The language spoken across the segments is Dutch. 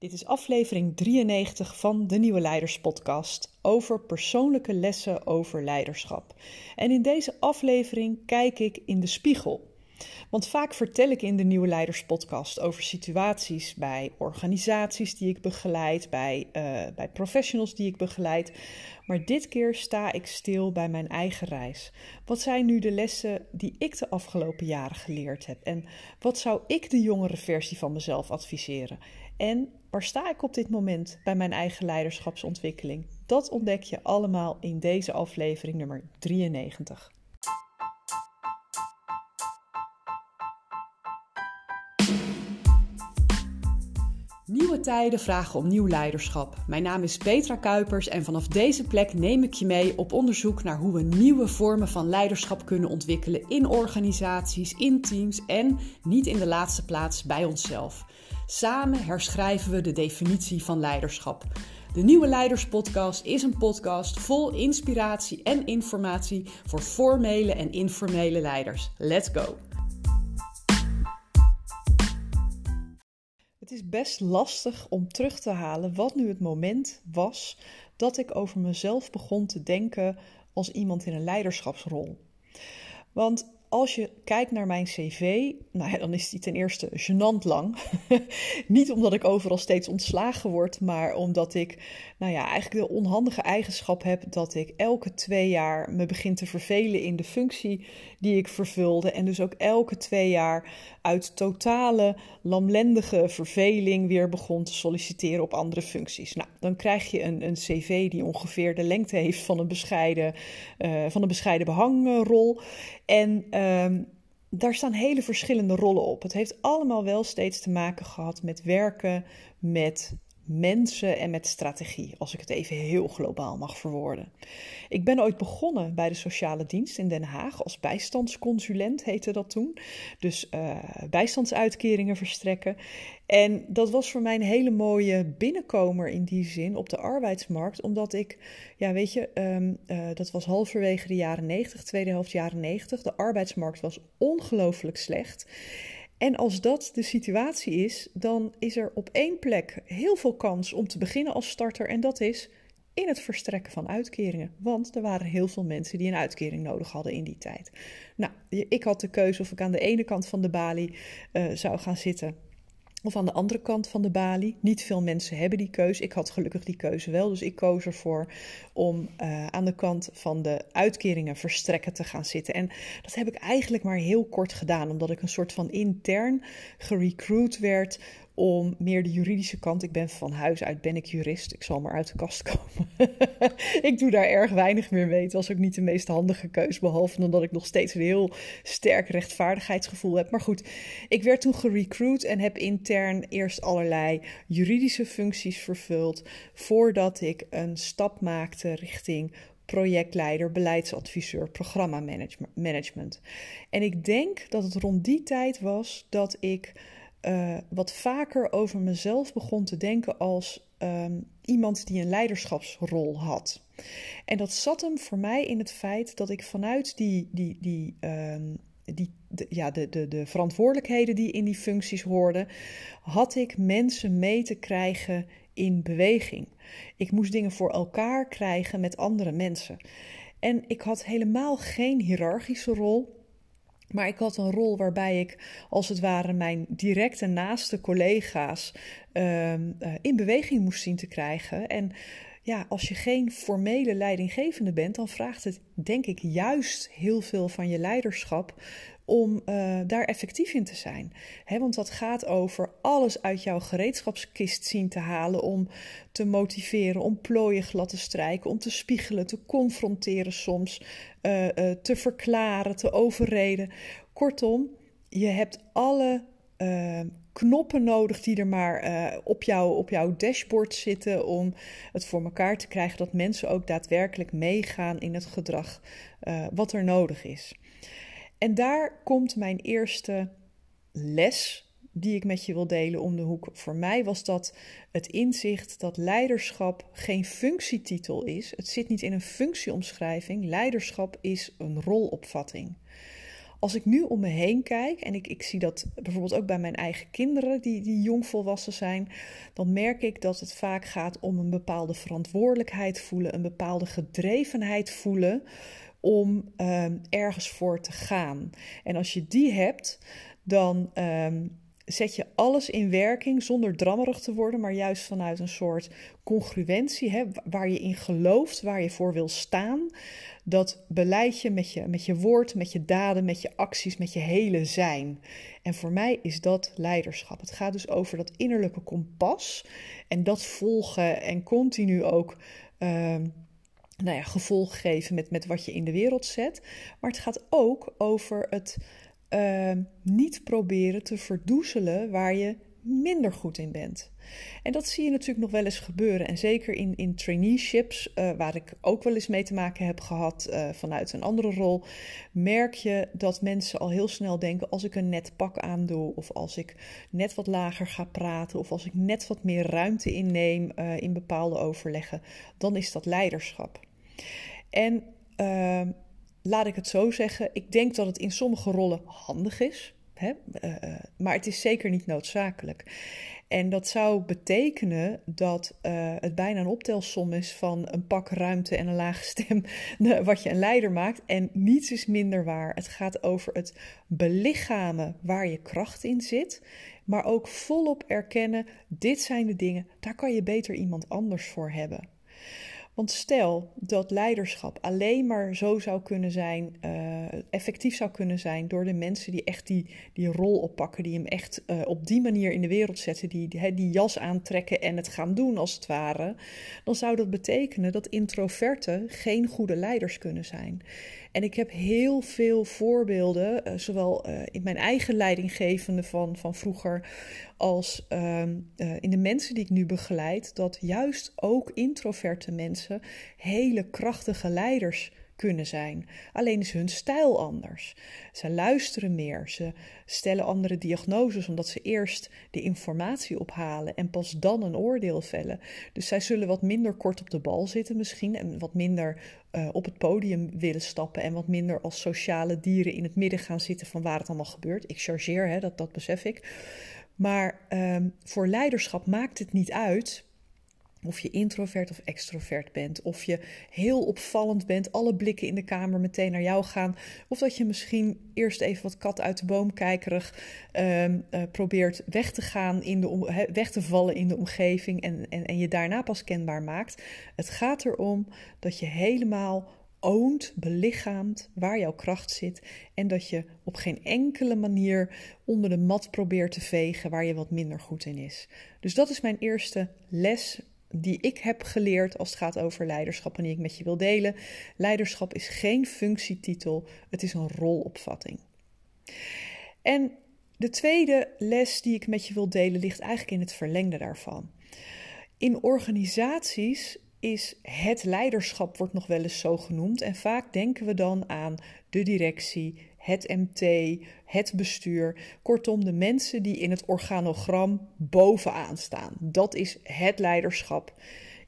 Dit is aflevering 93 van de Nieuwe Leiders Podcast over persoonlijke lessen over leiderschap. En in deze aflevering kijk ik in de spiegel. Want vaak vertel ik in de Nieuwe Leiders Podcast over situaties bij organisaties die ik begeleid, bij, uh, bij professionals die ik begeleid. Maar dit keer sta ik stil bij mijn eigen reis. Wat zijn nu de lessen die ik de afgelopen jaren geleerd heb? En wat zou ik de jongere versie van mezelf adviseren? En waar sta ik op dit moment bij mijn eigen leiderschapsontwikkeling? Dat ontdek je allemaal in deze aflevering nummer 93. Nieuwe tijden vragen om nieuw leiderschap. Mijn naam is Petra Kuipers en vanaf deze plek neem ik je mee op onderzoek naar hoe we nieuwe vormen van leiderschap kunnen ontwikkelen in organisaties, in teams en niet in de laatste plaats bij onszelf. Samen herschrijven we de definitie van leiderschap. De Nieuwe Leiderspodcast is een podcast vol inspiratie en informatie voor formele en informele leiders. Let's go! Het is best lastig om terug te halen wat nu het moment was dat ik over mezelf begon te denken als iemand in een leiderschapsrol. Want als je kijkt naar mijn cv, nou ja, dan is die ten eerste gênant lang. Niet omdat ik overal steeds ontslagen word, maar omdat ik, nou ja, eigenlijk de onhandige eigenschap heb dat ik elke twee jaar me begin te vervelen in de functie die ik vervulde. En dus ook elke twee jaar uit totale lamlendige verveling weer begon te solliciteren op andere functies. Nou, dan krijg je een, een cv die ongeveer de lengte heeft van een bescheiden, uh, van een bescheiden behangrol. En um, daar staan hele verschillende rollen op. Het heeft allemaal wel steeds te maken gehad met werken met mensen en met strategie, als ik het even heel globaal mag verwoorden. Ik ben ooit begonnen bij de sociale dienst in Den Haag als bijstandsconsulent, heette dat toen. Dus uh, bijstandsuitkeringen verstrekken. En dat was voor mij een hele mooie binnenkomer in die zin op de arbeidsmarkt, omdat ik, ja, weet je, um, uh, dat was halverwege de jaren 90, tweede helft jaren 90. De arbeidsmarkt was ongelooflijk slecht. En als dat de situatie is, dan is er op één plek heel veel kans om te beginnen als starter. En dat is in het verstrekken van uitkeringen. Want er waren heel veel mensen die een uitkering nodig hadden in die tijd. Nou, ik had de keuze of ik aan de ene kant van de balie uh, zou gaan zitten of aan de andere kant van de balie. Niet veel mensen hebben die keuze. Ik had gelukkig die keuze wel. Dus ik koos ervoor om uh, aan de kant van de uitkeringen verstrekken te gaan zitten. En dat heb ik eigenlijk maar heel kort gedaan. Omdat ik een soort van intern gerecruit werd om meer de juridische kant. Ik ben van huis uit ben ik jurist. Ik zal maar uit de kast komen. ik doe daar erg weinig meer mee. Het was ook niet de meest handige keus, behalve omdat ik nog steeds een heel sterk rechtvaardigheidsgevoel heb. Maar goed, ik werd toen gerecruit en heb intern eerst allerlei juridische functies vervuld voordat ik een stap maakte richting projectleider, beleidsadviseur, programmamanagement. En ik denk dat het rond die tijd was dat ik uh, wat vaker over mezelf begon te denken als um, iemand die een leiderschapsrol had. En dat zat hem voor mij in het feit dat ik vanuit die, die, die, um, die ja, de, de, de verantwoordelijkheden die in die functies hoorden, had ik mensen mee te krijgen in beweging. Ik moest dingen voor elkaar krijgen met andere mensen. En ik had helemaal geen hiërarchische rol. Maar ik had een rol waarbij ik, als het ware, mijn directe naaste collega's uh, uh, in beweging moest zien te krijgen. En ja, als je geen formele leidinggevende bent, dan vraagt het, denk ik, juist heel veel van je leiderschap om uh, daar effectief in te zijn. Want dat gaat over alles uit jouw gereedschapskist zien te halen om te motiveren, om plooien glad te strijken, om te spiegelen, te confronteren soms, uh, uh, te verklaren, te overreden. Kortom, je hebt alle knoppen nodig die er maar uh, op, jou, op jouw dashboard zitten om het voor elkaar te krijgen dat mensen ook daadwerkelijk meegaan in het gedrag uh, wat er nodig is. En daar komt mijn eerste les die ik met je wil delen om de hoek. Voor mij was dat het inzicht dat leiderschap geen functietitel is. Het zit niet in een functieomschrijving. Leiderschap is een rolopvatting. Als ik nu om me heen kijk, en ik, ik zie dat bijvoorbeeld ook bij mijn eigen kinderen die, die jong volwassen zijn, dan merk ik dat het vaak gaat om een bepaalde verantwoordelijkheid voelen, een bepaalde gedrevenheid voelen om ehm, ergens voor te gaan. En als je die hebt, dan ehm, zet je alles in werking zonder drammerig te worden, maar juist vanuit een soort congruentie, hè, waar je in gelooft, waar je voor wil staan. Dat beleid je met, je met je woord, met je daden, met je acties, met je hele zijn. En voor mij is dat leiderschap. Het gaat dus over dat innerlijke kompas en dat volgen en continu ook. Uh, nou ja, gevolg geven met, met wat je in de wereld zet. Maar het gaat ook over het Ehm, niet proberen te verdoezelen waar je minder goed in bent. En dat zie je natuurlijk nog wel eens gebeuren. En zeker in, in traineeships, uh, waar ik ook wel eens mee te maken heb gehad uh, vanuit een andere rol, merk je dat mensen al heel snel denken: als ik een net pak aandoe, of als ik net wat lager ga praten, of als ik net wat meer ruimte inneem uh, in bepaalde overleggen, dan is dat leiderschap. En laat ik het zo zeggen, ik denk dat het in sommige rollen handig is, hè? Uh, maar het is zeker niet noodzakelijk. En dat zou betekenen dat uh, het bijna een optelsom is van een pak ruimte en een lage stem, wat je een leider maakt. En niets is minder waar. Het gaat over het belichamen waar je kracht in zit, maar ook volop erkennen: dit zijn de dingen, daar kan je beter iemand anders voor hebben. Want stel dat leiderschap alleen maar zo zou kunnen zijn, uh, effectief zou kunnen zijn door de mensen die echt die, die rol oppakken, die hem echt uh, op die manier in de wereld zetten, die, die, die jas aantrekken en het gaan doen als het ware, dan zou dat betekenen dat introverten geen goede leiders kunnen zijn. En ik heb heel veel voorbeelden, uh, zowel in mijn eigen leidinggevende van, van vroeger als uh, in de mensen die ik nu begeleid, dat juist ook introverte mensen hele krachtige leiders kunnen zijn. Alleen is hun stijl anders. Ze luisteren meer, ze stellen andere diagnoses omdat ze eerst de informatie ophalen en pas dan een oordeel vellen. Dus zij zullen wat minder kort op de bal zitten misschien en wat minder uh, op het podium willen stappen en wat minder als sociale dieren in het midden gaan zitten van waar het allemaal gebeurt. Ik chargeer, hè, dat, dat besef ik. Maar um, voor leiderschap maakt het niet uit of je introvert of extrovert bent, of je heel opvallend bent, alle blikken in de kamer meteen naar jou gaan, of dat je misschien eerst even wat kat uit de boom kijkerig um, uh, probeert weg te gaan, in de weg te vallen in de omgeving en, en, en je daarna pas kenbaar maakt. Het gaat erom dat je helemaal oont, belichaamt waar jouw kracht zit en dat je op geen enkele manier onder de mat probeert te vegen waar je wat minder goed in is. Dus dat is mijn eerste les die ik heb geleerd als het gaat over leiderschap en die ik met je wil delen. Leiderschap is geen functietitel, het is een rolopvatting. En de tweede les die ik met je wil delen ligt eigenlijk in het verlengde daarvan. In organisaties is het leiderschap, wordt nog wel eens zo genoemd. En vaak denken we dan aan de directie, het MT, het bestuur. Kortom, de mensen die in het organogram bovenaan staan. Dat is het leiderschap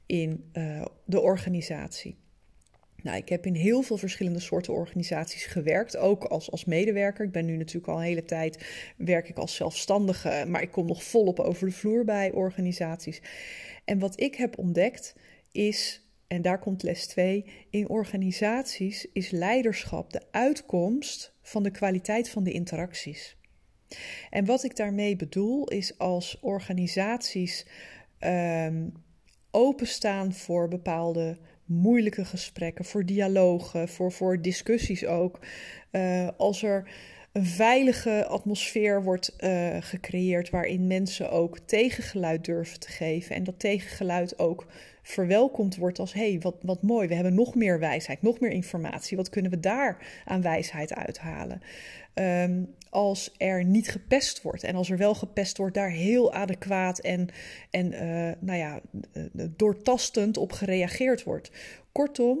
in uh, de organisatie. Nou, ik heb in heel veel verschillende soorten organisaties gewerkt, ook als, als medewerker. Ik ben nu natuurlijk al een hele tijd, werk ik als zelfstandige, maar ik kom nog volop over de vloer bij organisaties. En wat ik heb ontdekt is, en daar komt les 2, in organisaties is leiderschap de uitkomst van de kwaliteit van de interacties. En wat ik daarmee bedoel is als organisaties um, openstaan voor bepaalde moeilijke gesprekken, voor dialogen, voor, voor discussies ook. Uh, als er een veilige atmosfeer wordt uh, gecreëerd waarin mensen ook tegengeluid durven te geven en dat tegengeluid ook verwelkomd wordt als hé, hey, wat, wat mooi, we hebben nog meer wijsheid, nog meer informatie. Wat kunnen we daar aan wijsheid uithalen? Um, als er niet gepest wordt en als er wel gepest wordt, daar heel adequaat en, en uh, nou ja, doortastend op gereageerd wordt. Kortom,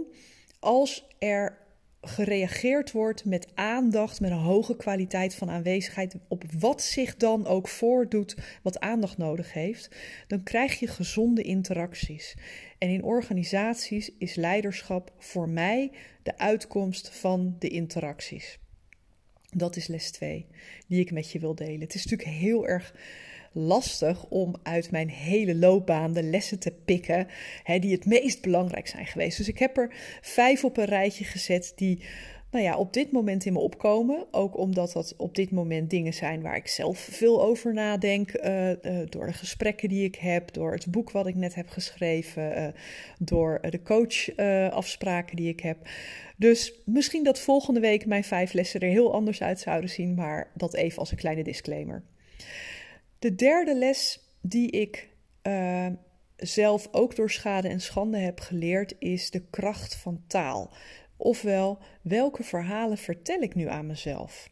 als er gereageerd wordt met aandacht, met een hoge kwaliteit van aanwezigheid op wat zich dan ook voordoet, wat aandacht nodig heeft, dan krijg je gezonde interacties. En in organisaties is leiderschap voor mij de uitkomst van de interacties. Dat is les 2, die ik met je wil delen. Het is natuurlijk heel erg lastig om uit mijn hele loopbaan de lessen te pikken hè, die het meest belangrijk zijn geweest. Dus ik heb er vijf op een rijtje gezet die nou ja, op dit moment in me opkomen. Ook omdat dat op dit moment dingen zijn waar ik zelf veel over nadenk. Uh, uh, door de gesprekken die ik heb, door het boek wat ik net heb geschreven, uh, door de coachafspraken die ik heb. Dus misschien dat volgende week mijn vijf lessen er heel anders uit zouden zien, maar dat even als een kleine disclaimer. De derde les die ik zelf ook door schade en schande heb geleerd, is de kracht van taal. Ofwel, welke verhalen vertel ik nu aan mezelf?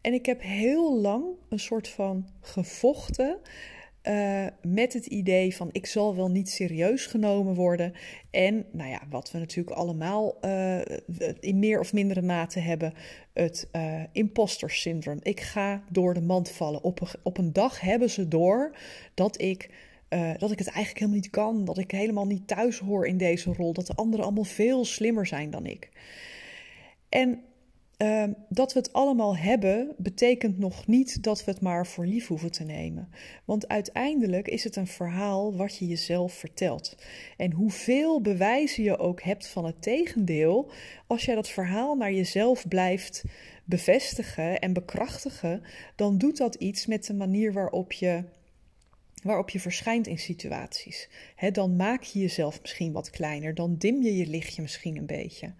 En ik heb heel lang een soort van gevochten uh, met het idee van ik zal wel niet serieus genomen worden. En nou ja, wat we natuurlijk allemaal uh, in meer of mindere mate hebben, het uh, imposter syndroom. Ik ga door de mand vallen. Op een, op een dag hebben ze door dat ik dat ik het eigenlijk helemaal niet kan. Dat ik helemaal niet thuis hoor in deze rol. Dat de anderen allemaal veel slimmer zijn dan ik. En uh, dat we het allemaal hebben, betekent nog niet dat we het maar voor lief hoeven te nemen. Want uiteindelijk is het een verhaal wat je jezelf vertelt. En hoeveel bewijzen je ook hebt van het tegendeel, als jij dat verhaal naar jezelf blijft bevestigen en bekrachtigen, dan doet dat iets met de manier waarop je waarop je verschijnt in situaties. dan maak je jezelf misschien wat kleiner, dan dim je je lichtje misschien een beetje.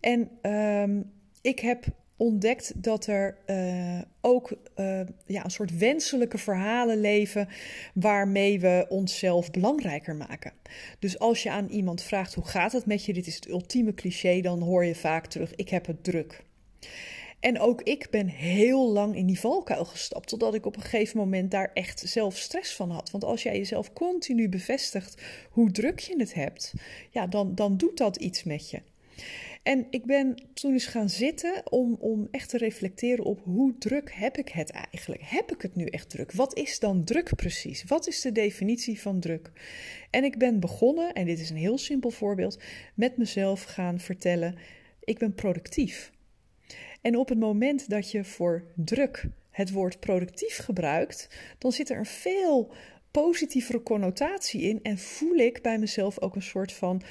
En um, ik heb ontdekt dat er uh, ook uh, ja, een soort wenselijke verhalen leven waarmee we onszelf belangrijker maken. Dus als je aan iemand vraagt hoe gaat het met je, dit is het ultieme cliché, dan hoor je vaak terug: ik heb het druk. En ook ik ben heel lang in die valkuil gestapt, totdat ik op een gegeven moment daar echt zelf stress van had. Want als jij jezelf continu bevestigt hoe druk je het hebt, ja, dan, dan doet dat iets met je. En ik ben toen eens gaan zitten om, om echt te reflecteren op hoe druk heb ik het eigenlijk? Heb ik het nu echt druk? Wat is dan druk precies? Wat is de definitie van druk? En ik ben begonnen, en dit is een heel simpel voorbeeld, met mezelf gaan vertellen: ik ben productief. En op het moment dat je voor druk het woord productief gebruikt, dan zit er een veel positievere connotatie in en voel ik bij mezelf ook een soort van,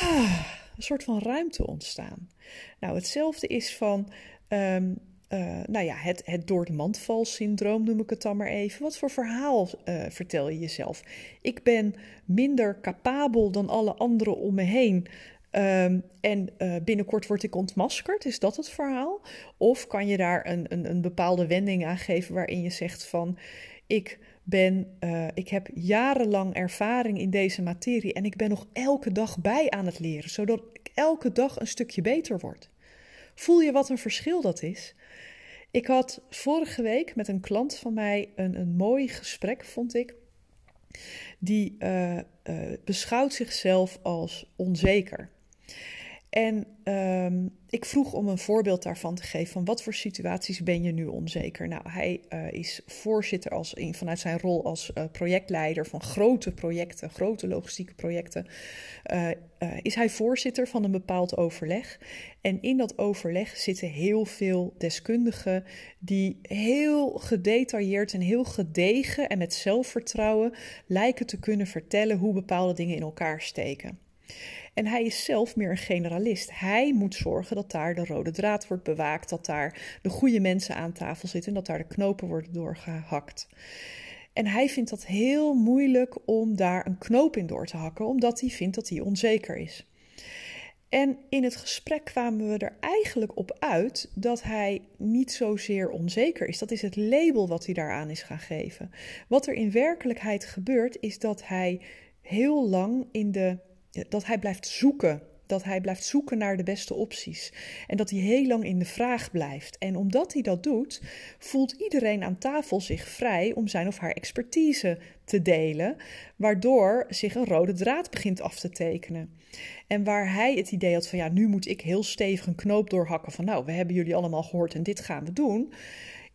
een soort van ruimte ontstaan. Nou, hetzelfde is van um, uh, nou ja, het, het door de mandval syndroom noem ik het dan maar even. Wat voor verhaal uh, vertel je jezelf? Ik ben minder capabel dan alle anderen om me heen. Um, en uh, binnenkort word ik ontmaskerd, is dat het verhaal? Of kan je daar een, een, een bepaalde wending aan geven waarin je zegt van ik ben, uh, ik heb jarenlang ervaring in deze materie en ik ben nog elke dag bij aan het leren, zodat ik elke dag een stukje beter word. Voel je wat een verschil dat is? Ik had vorige week met een klant van mij een, een mooi gesprek, vond ik. Die uh, uh, beschouwt zichzelf als onzeker. En um, ik vroeg om een voorbeeld daarvan te geven. Van wat voor situaties ben je nu onzeker? Nou, hij uh, is voorzitter als, vanuit zijn rol als uh, projectleider van grote projecten, grote logistieke projecten. Uh, is hij voorzitter van een bepaald overleg. En in dat overleg zitten heel veel deskundigen die heel gedetailleerd en heel gedegen en met zelfvertrouwen lijken te kunnen vertellen hoe bepaalde dingen in elkaar steken. En hij is zelf meer een generalist. Hij moet zorgen dat daar de rode draad wordt bewaakt, dat daar de goede mensen aan tafel zitten en dat daar de knopen worden doorgehakt. En hij vindt dat heel moeilijk om daar een knoop in door te hakken, omdat hij vindt dat hij onzeker is. En in het gesprek kwamen we er eigenlijk op uit dat hij niet zozeer onzeker is. Dat is het label wat hij daaraan is gaan geven. Wat er in werkelijkheid gebeurt, is dat hij heel lang in de dat hij blijft zoeken. Dat hij blijft zoeken naar de beste opties. En dat hij heel lang in de vraag blijft. En omdat hij dat doet, voelt iedereen aan tafel zich vrij om zijn of haar expertise te delen. Waardoor zich een rode draad begint af te tekenen. En waar hij het idee had van ja, nu moet ik heel stevig een knoop doorhakken. Van nou, we hebben jullie allemaal gehoord en dit gaan we doen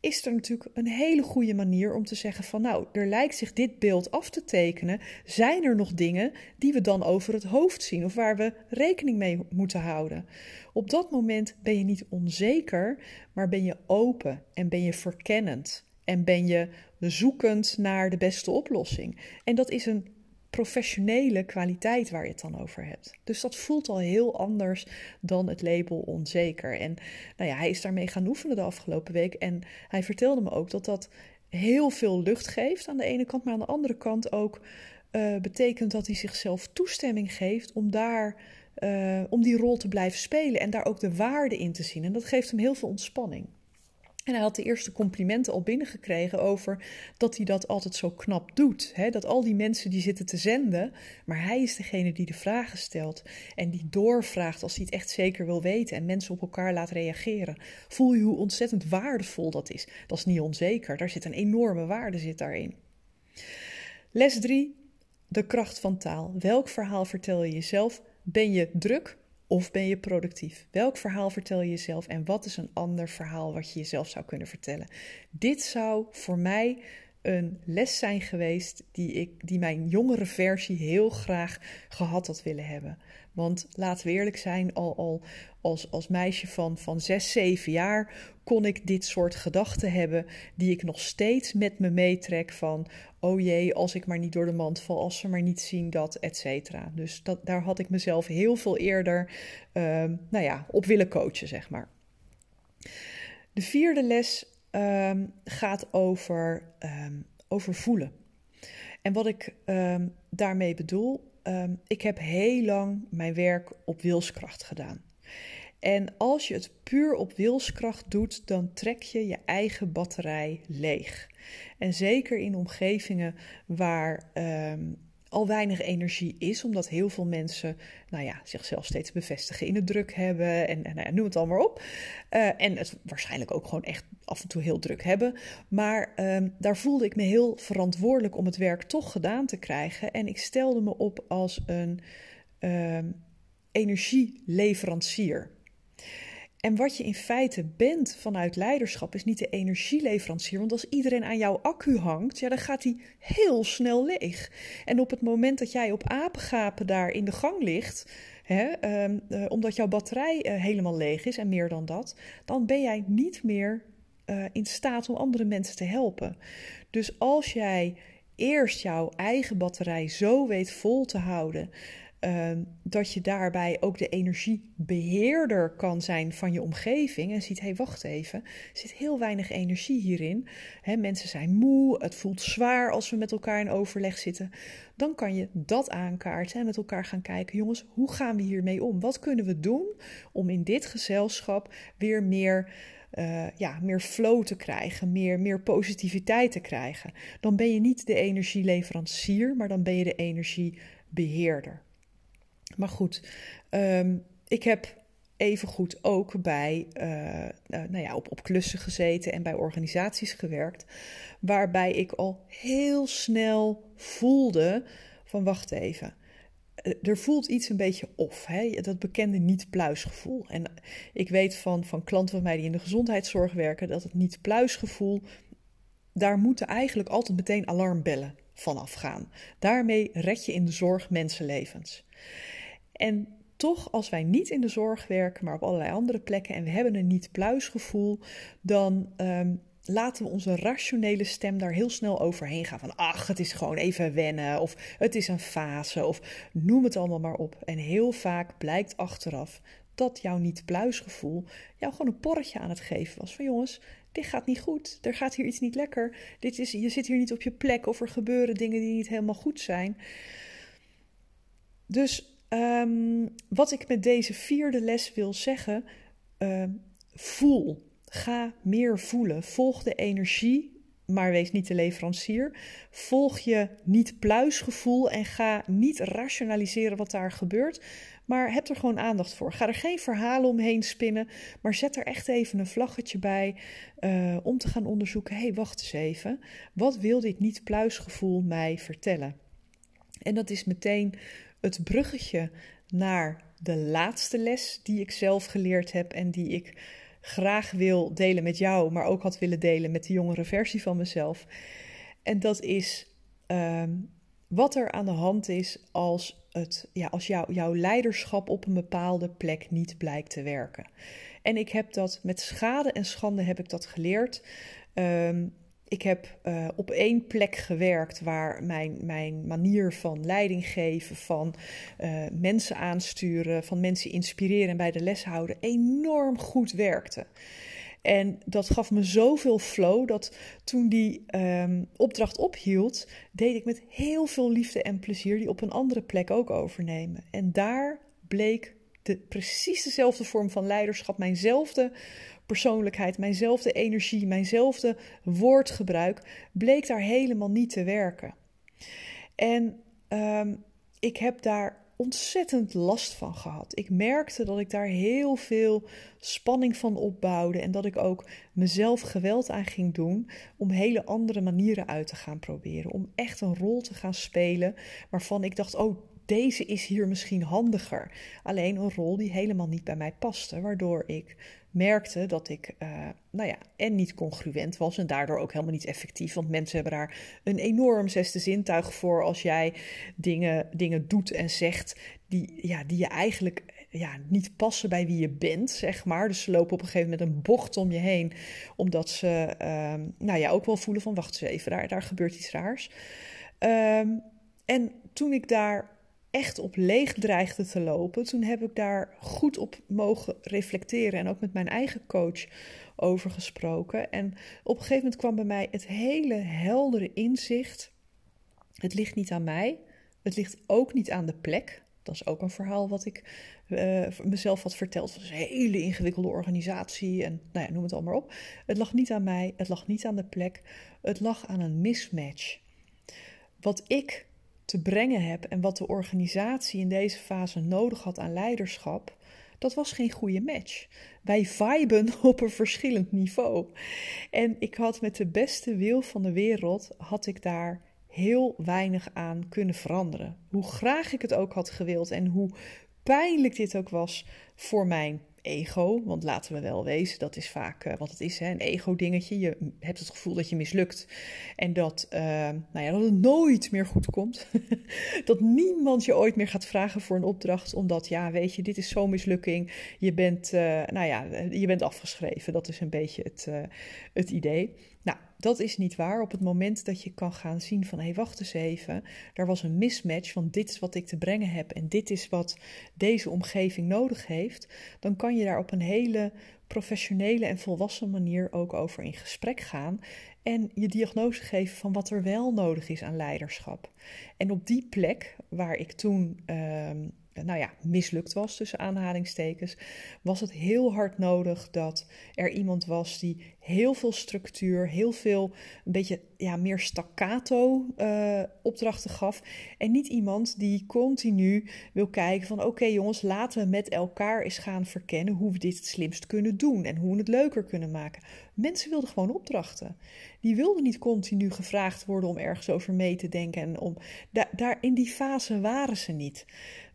is er natuurlijk een hele goede manier om te zeggen van nou, er lijkt zich dit beeld af te tekenen. Zijn er nog dingen die we dan over het hoofd zien of waar we rekening mee moeten houden? Op dat moment ben je niet onzeker, maar ben je open en ben je verkennend en ben je zoekend naar de beste oplossing. En dat is een professionele kwaliteit waar je het dan over hebt. Dus dat voelt al heel anders dan het label onzeker. En nou ja, hij is daarmee gaan oefenen de afgelopen week. En hij vertelde me ook dat dat heel veel lucht geeft aan de ene kant, maar aan de andere kant ook uh, betekent dat hij zichzelf toestemming geeft om daar. Uh, om die rol te blijven spelen en daar ook de waarde in te zien. En dat geeft hem heel veel ontspanning. En hij had de eerste complimenten al binnengekregen over dat hij dat altijd zo knap doet. Dat al die mensen die zitten te zenden, maar hij is degene die de vragen stelt en die doorvraagt als hij het echt zeker wil weten en mensen op elkaar laat reageren. Voel je hoe ontzettend waardevol dat is? Dat is niet onzeker, daar zit een enorme waarde zit daarin. Les 3, de kracht van taal. Welk verhaal vertel je jezelf? Ben je druk of ben je productief? Welk verhaal vertel je jezelf en wat is een ander verhaal wat je jezelf zou kunnen vertellen? Dit zou voor mij een les zijn geweest die, ik, die mijn jongere versie heel graag gehad had willen hebben. Want laten we eerlijk zijn, al, al als, als meisje van, van 6, 7 jaar kon ik dit soort gedachten hebben die ik nog steeds met me meetrek van oh jee, als ik maar niet door de mand val, als ze maar niet zien dat, et cetera. Dus dat, daar had ik mezelf heel veel eerder ehm, nou ja, op willen coachen, zeg maar. De vierde les ehm, gaat over, ehm, over voelen. En wat ik daarmee bedoel, ik heb heel lang mijn werk op wilskracht gedaan. En als je het puur op wilskracht doet, dan trek je je eigen batterij leeg. En zeker in omgevingen waar ehm, al weinig energie is, omdat heel veel mensen nou ja, zichzelf steeds bevestigen in het druk hebben en, en nou ja, noem het allemaal op. Uh, en het waarschijnlijk ook gewoon echt af en toe heel druk hebben. Maar um, daar voelde ik me heel verantwoordelijk om het werk toch gedaan te krijgen. En ik stelde me op als een um, energieleverancier. En wat je in feite bent vanuit leiderschap is niet de energieleverancier. Want als iedereen aan jouw accu hangt, ja, dan gaat die heel snel leeg. En op het moment dat jij op apengapen daar in de gang ligt, hè, ehm, eh, omdat jouw batterij uh, helemaal leeg is en meer dan dat, dan ben jij niet meer uh, in staat om andere mensen te helpen. Dus als jij eerst jouw eigen batterij zo weet vol te houden Ehm, dat je daarbij ook de energiebeheerder kan zijn van je omgeving. En ziet, hé, wacht even, er zit heel weinig energie hierin. mensen zijn moe, het voelt zwaar als we met elkaar in overleg zitten. Dan kan je dat aankaarten en met elkaar gaan kijken, jongens, hoe gaan we hiermee om? Wat kunnen we doen om in dit gezelschap weer meer... Uh, ja, meer flow te krijgen, meer, meer positiviteit te krijgen. Dan ben je niet de energieleverancier, maar dan ben je de energiebeheerder. Maar goed, um, ik heb evengoed ook bij, uh, nou ja, op, op klussen gezeten en bij organisaties gewerkt, waarbij ik al heel snel voelde van wacht even. Eh, er voelt iets een beetje off, hè? dat bekende niet-pluisgevoel. En ik weet van, van klanten van mij die in de gezondheidszorg werken, dat het niet-pluisgevoel, daar moeten eigenlijk altijd meteen alarmbellen vanaf gaan. Daarmee red je in de zorg mensenlevens. En toch, als wij niet in de zorg werken, maar op allerlei andere plekken en we hebben een niet-pluisgevoel, dan um, laten we onze rationele stem daar heel snel overheen gaan. Van ach, het is gewoon even wennen, of het is een fase, of noem het allemaal maar op. En heel vaak blijkt achteraf dat jouw niet-pluisgevoel jou gewoon een porretje aan het geven was. Van jongens, dit gaat niet goed, er gaat hier iets niet lekker, dit is, je zit hier niet op je plek, of er gebeuren dingen die niet helemaal goed zijn. Dus Um, wat ik met deze vierde les wil zeggen, uh, voel. Ga meer voelen. Volg de energie, maar wees niet de leverancier. Volg je niet-pluisgevoel en ga niet rationaliseren wat daar gebeurt. Maar heb er gewoon aandacht voor. Ga er geen verhalen omheen spinnen, maar zet er echt even een vlaggetje bij uh, om te gaan onderzoeken. Hey, wacht eens even. Wat wil dit niet-pluisgevoel mij vertellen? En dat is meteen het bruggetje naar de laatste les die ik zelf geleerd heb en die ik graag wil delen met jou, maar ook had willen delen met de jongere versie van mezelf. En dat is ehm, wat er aan de hand is als, het, ja, als jou, jouw leiderschap op een bepaalde plek niet blijkt te werken. En ik heb dat met schade en schande heb ik dat geleerd. Um, ik heb uh, op één plek gewerkt waar mijn, mijn manier van leiding geven, van uh, mensen aansturen, van mensen inspireren en bij de les houden enorm goed werkte. En dat gaf me zoveel flow dat toen die um, opdracht ophield, deed ik met heel veel liefde en plezier die op een andere plek ook overnemen. En daar bleek de, precies dezelfde vorm van leiderschap, mijnzelfde persoonlijkheid, mijnzelfde energie, mijnzelfde woordgebruik, bleek daar helemaal niet te werken. En um, ik heb daar ontzettend last van gehad. Ik merkte dat ik daar heel veel spanning van opbouwde en dat ik ook mezelf geweld aan ging doen om hele andere manieren uit te gaan proberen. Om echt een rol te gaan spelen waarvan ik dacht: oh, deze is hier misschien handiger. Alleen een rol die helemaal niet bij mij paste, waardoor ik merkte dat ik, uh, nou ja, en niet congruent was en daardoor ook helemaal niet effectief. Want mensen hebben daar een enorm zesde zintuig voor als jij dingen, dingen doet en zegt die, ja, die je eigenlijk ja, niet passen bij wie je bent, zeg maar. Dus ze lopen op een gegeven moment een bocht om je heen, omdat ze, uh, nou ja, ook wel voelen van, wacht eens even, daar, daar gebeurt iets raars. Um, en toen ik daar echt op leeg dreigde te lopen, toen heb ik daar goed op mogen reflecteren en ook met mijn eigen coach over gesproken. En op een gegeven moment kwam bij mij het hele heldere inzicht: het ligt niet aan mij, het ligt ook niet aan de plek. Dat is ook een verhaal wat ik uh, mezelf had verteld. Het is een hele ingewikkelde organisatie en nou ja, noem het allemaal op. Het lag niet aan mij, het lag niet aan de plek, het lag aan een mismatch. Wat ik te brengen heb en wat de organisatie in deze fase nodig had aan leiderschap, dat was geen goede match. Wij viben op een verschillend niveau. En ik had met de beste wil van de wereld, had ik daar heel weinig aan kunnen veranderen. Hoe graag ik het ook had gewild en hoe pijnlijk dit ook was voor mijn ego. Want laten we wel wezen, dat is vaak uh, wat het is, hè, een ego-dingetje. Je hebt het gevoel dat je mislukt en dat, uh, nou ja, dat het nooit meer goed komt. dat niemand je ooit meer gaat vragen voor een opdracht, omdat, ja, weet je, dit is zo'n mislukking. Je bent, uh, nou ja, je bent afgeschreven. Dat is een beetje het, het idee. Nou, dat is niet waar. Op het moment dat je kan gaan zien van hé, hey, wacht eens even, daar was een mismatch van dit is wat ik te brengen heb en dit is wat deze omgeving nodig heeft, dan kan daar op een hele professionele en volwassen manier ook over in gesprek gaan en je diagnose geven van wat er wel nodig is aan leiderschap. En op die plek waar ik toen uh, nou ja, mislukt was, tussen aanhalingstekens, was het heel hard nodig dat er iemand was die heel veel structuur, heel veel, een beetje ja, meer staccato uh, opdrachten gaf. En niet iemand die continu wil kijken van oké jongens, laten we met elkaar eens gaan verkennen hoe we dit het slimst kunnen doen en hoe we het leuker kunnen maken. Mensen wilden gewoon opdrachten. Die wilden niet continu gevraagd worden om ergens over mee te denken. En om, daar, daar in die fase waren ze niet.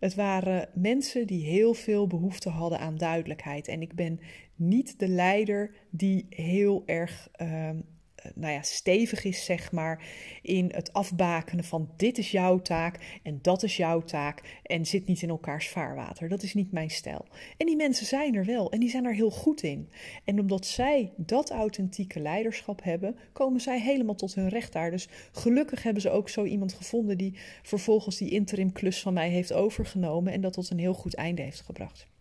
Het waren mensen die heel veel behoefte hadden aan duidelijkheid. En ik ben niet de leider die heel erg ehm, eh, nou ja, stevig is, zeg maar, in het afbakenen van dit is jouw taak en dat is jouw taak en zit niet in elkaars vaarwater. Dat is niet mijn stijl. En die mensen zijn er wel en die zijn er heel goed in. En omdat zij dat authentieke leiderschap hebben, komen zij helemaal tot hun recht daar. Dus gelukkig hebben ze ook zo iemand gevonden die vervolgens die interim klus van mij heeft overgenomen en dat tot een heel goed einde heeft gebracht.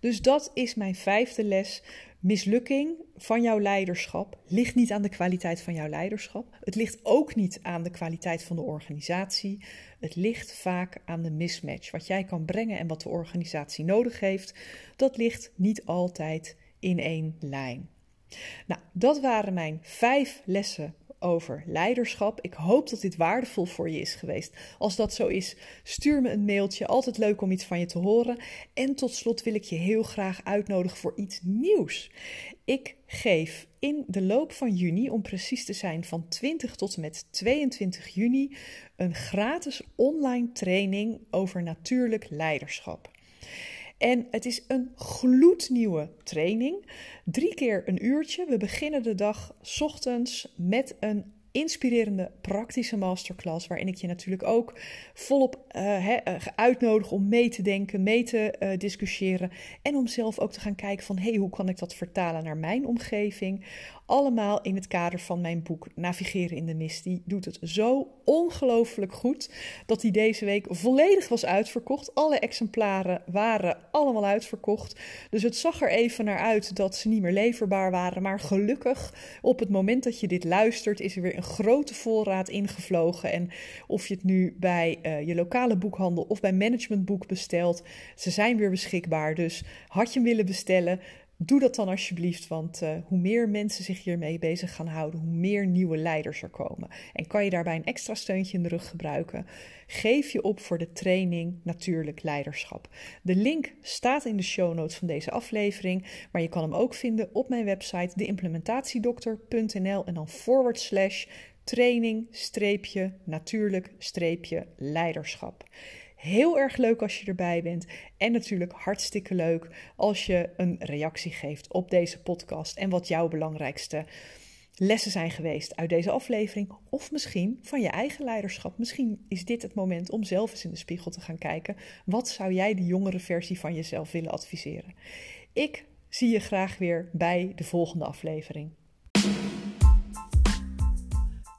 Dus dat is mijn vijfde les. Mislukking van jouw leiderschap ligt niet aan de kwaliteit van jouw leiderschap. Het ligt ook niet aan de kwaliteit van de organisatie. Het ligt vaak aan de mismatch. Wat jij kan brengen en wat de organisatie nodig heeft, dat ligt niet altijd in één lijn. Nou, dat waren mijn vijf lessen over leiderschap. Ik hoop dat dit waardevol voor je is geweest. Als dat zo is, stuur me een mailtje. Altijd leuk om iets van je te horen. En tot slot wil ik je heel graag uitnodigen voor iets nieuws. Ik geef in de loop van juni, om precies te zijn van 20 tot en met 22 juni, een gratis online training over natuurlijk leiderschap. En het is een gloednieuwe training. Drie keer een uurtje. We beginnen de dag ochtends met een inspirerende praktische masterclass. Waarin ik je natuurlijk ook volop uh, uitnodig om mee te denken, mee te uh, discussiëren. En om zelf ook te gaan kijken van hey, hoe kan ik dat vertalen naar mijn omgeving. Allemaal in het kader van mijn boek Navigeren in de Mist. Die doet het zo ongelooflijk goed dat die deze week volledig was uitverkocht. Alle exemplaren waren allemaal uitverkocht. Dus het zag er even naar uit dat ze niet meer leverbaar waren. Maar gelukkig, op het moment dat je dit luistert, is er weer een grote voorraad ingevlogen. En of je het nu bij uh, je lokale boekhandel of bij Managementboek bestelt, ze zijn weer beschikbaar. Dus had je hem willen bestellen, Doe dat dan alsjeblieft, want uh, hoe meer mensen zich hiermee bezig gaan houden, hoe meer nieuwe leiders er komen. En kan je daarbij een extra steuntje in de rug gebruiken? Geef je op voor de training Natuurlijk Leiderschap. De link staat in de show notes van deze aflevering, maar je kan hem ook vinden op mijn website deimplementatiedokter.nl en dan forward slash training streepje natuurlijk streepje leiderschap. Heel erg leuk als je erbij bent. En natuurlijk hartstikke leuk als je een reactie geeft op deze podcast en wat jouw belangrijkste lessen zijn geweest uit deze aflevering. Of misschien van je eigen leiderschap. Misschien is dit het moment om zelf eens in de spiegel te gaan kijken. Wat zou jij de jongere versie van jezelf willen adviseren? Ik zie je graag weer bij de volgende aflevering.